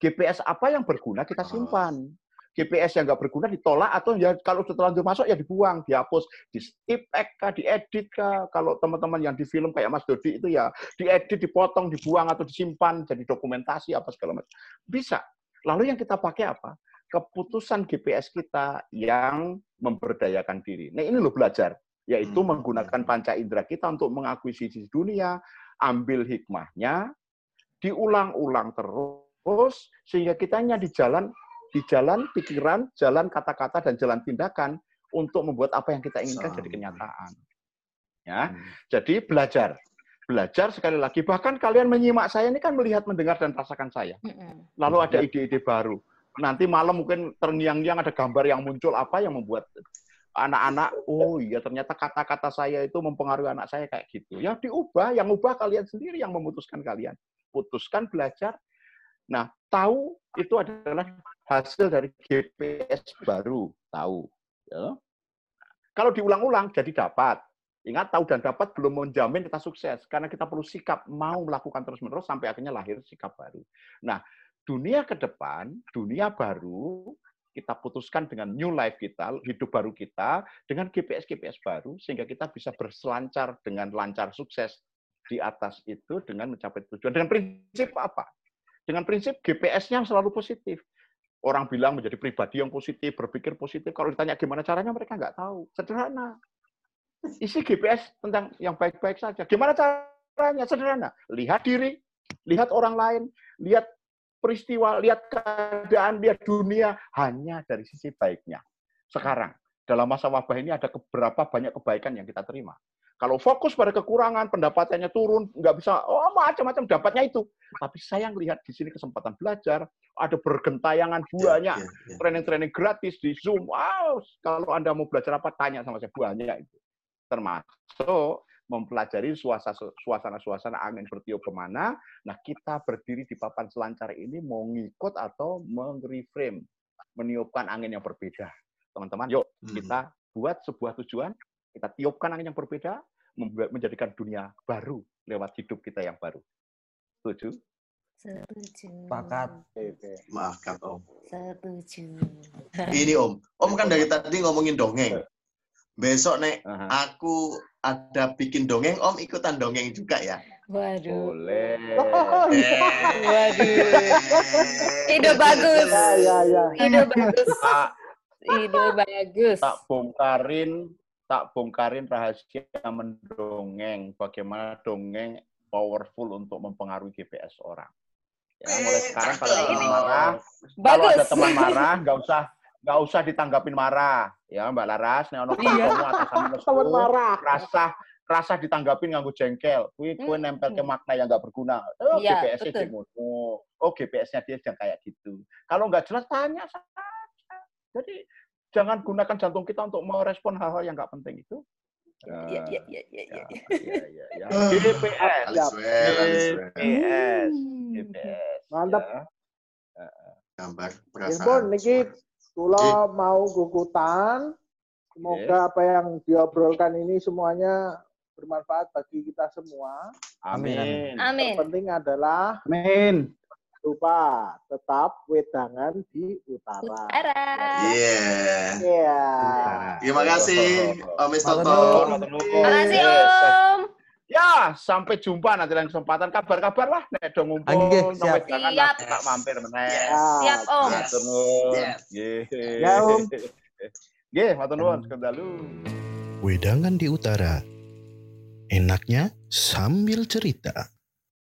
GPS apa yang berguna kita simpan. GPS yang nggak berguna ditolak atau ya kalau setelah itu masuk ya dibuang, dihapus, di skip kah, diedit kah. Kalau teman-teman yang di film kayak Mas Dodi itu ya diedit, dipotong, dibuang atau disimpan jadi dokumentasi apa segala macam. Bisa. Lalu yang kita pakai apa? Keputusan GPS kita yang memberdayakan diri. Nah ini loh belajar, yaitu menggunakan panca indera kita untuk mengakuisisi dunia, ambil hikmahnya, diulang-ulang terus sehingga kita hanya di jalan di jalan pikiran, jalan kata-kata dan jalan tindakan untuk membuat apa yang kita inginkan jadi kenyataan. Ya. Jadi belajar. Belajar sekali lagi bahkan kalian menyimak saya ini kan melihat, mendengar dan rasakan saya. Lalu ada ide-ide baru. Nanti malam mungkin terngiang-ngiang ada gambar yang muncul apa yang membuat anak-anak oh iya ternyata kata-kata saya itu mempengaruhi anak saya kayak gitu. Ya diubah, yang ubah kalian sendiri yang memutuskan kalian. Putuskan belajar. Nah, tahu itu adalah hasil dari GPS baru, tahu. Ya. Kalau diulang-ulang jadi dapat. Ingat tahu dan dapat belum menjamin kita sukses karena kita perlu sikap mau melakukan terus-menerus sampai akhirnya lahir sikap baru. Nah, dunia ke depan, dunia baru kita putuskan dengan new life kita, hidup baru kita dengan GPS-GPS baru sehingga kita bisa berselancar dengan lancar sukses di atas itu dengan mencapai tujuan. Dengan prinsip apa? Dengan prinsip GPS-nya selalu positif. Orang bilang menjadi pribadi yang positif, berpikir positif. Kalau ditanya gimana caranya, mereka nggak tahu. Sederhana. Isi GPS tentang yang baik-baik saja. Gimana caranya? Sederhana. Lihat diri, lihat orang lain, lihat peristiwa, lihat keadaan, lihat dunia hanya dari sisi baiknya. Sekarang, dalam masa wabah ini ada beberapa banyak kebaikan yang kita terima. Kalau fokus pada kekurangan, pendapatannya turun, nggak bisa, oh macam-macam dapatnya itu. Tapi saya lihat di sini kesempatan belajar, ada bergentayangan banyak, Iya, iya. training-training gratis di Zoom. Wow, kalau Anda mau belajar apa, tanya sama saya, banyak itu. Termasuk mempelajari suasana- suasana-suasana angin bertiup ke mana. Nah, kita berdiri di papan selancar ini mau ngikut atau meng-reframe, meniupkan angin yang berbeda. Teman-teman, yuk kita buat sebuah tujuan, kita tiupkan angin yang berbeda, membuat menjadikan dunia baru lewat hidup kita yang baru. Setuju? Setuju. Sepakat. Maafkan Om. Setuju. Ini Om. Om kan dari tadi ngomongin dongeng. Besok nek Aha. aku ada bikin dongeng, Om ikutan dongeng juga ya. Waduh. Boleh. [laughs] Eh. Ide bagus. Ya, ya, ya. Ide bagus. Tak, Ide bagus. tak bongkarin, tak bongkarin rahasia mendongeng. Bagaimana dongeng powerful untuk mempengaruhi GPS orang. Ya, mulai sekarang kalau ada teman marah, kalau ada Bagus. teman marah, nggak usah nggak usah ditanggapin marah, ya Mbak Laras, nek ono Iya. kamu atasan [laughs] marah. rasa rasa ditanggapin nganggo jengkel, kuwi kue Hmm. nempel ke makna yang nggak berguna. Oh, Iya, GPS-nya ngono. Oh, GPS-nya dia jangan kayak gitu. Kalau nggak jelas tanya saja. Jadi jangan gunakan jantung kita untuk merespon hal-hal yang nggak penting itu. Iya, iya, iya, iya, iya. Ya, ya, ya. Ah, GPS. GPS. Hmm. GPS. Mantap. ya. Gambar Ya perasaan. pun, niki kula mau gugutan. Semoga apa yang diobrolkan ini semuanya bermanfaat bagi kita semua. Amin. Amin. Yang penting adalah Amin. lupa tetap wedangan di utara. Utara. Iya. Iya. Terima kasih Om nuwun. Makasih Yes. Om. Ya, sampai jumpa nanti lain kesempatan. Kabar-kabar lah, nek do ngumpul. Anggih, siap. wedangan Siap. lah, tak mampir meneh. Siap Om. Yes. Matur nuwun. Yes. Nggih. Ya, Om. [laughs] Nggih, matur nuwun sekendalu. Wedangan di utara. Enaknya sambil cerita.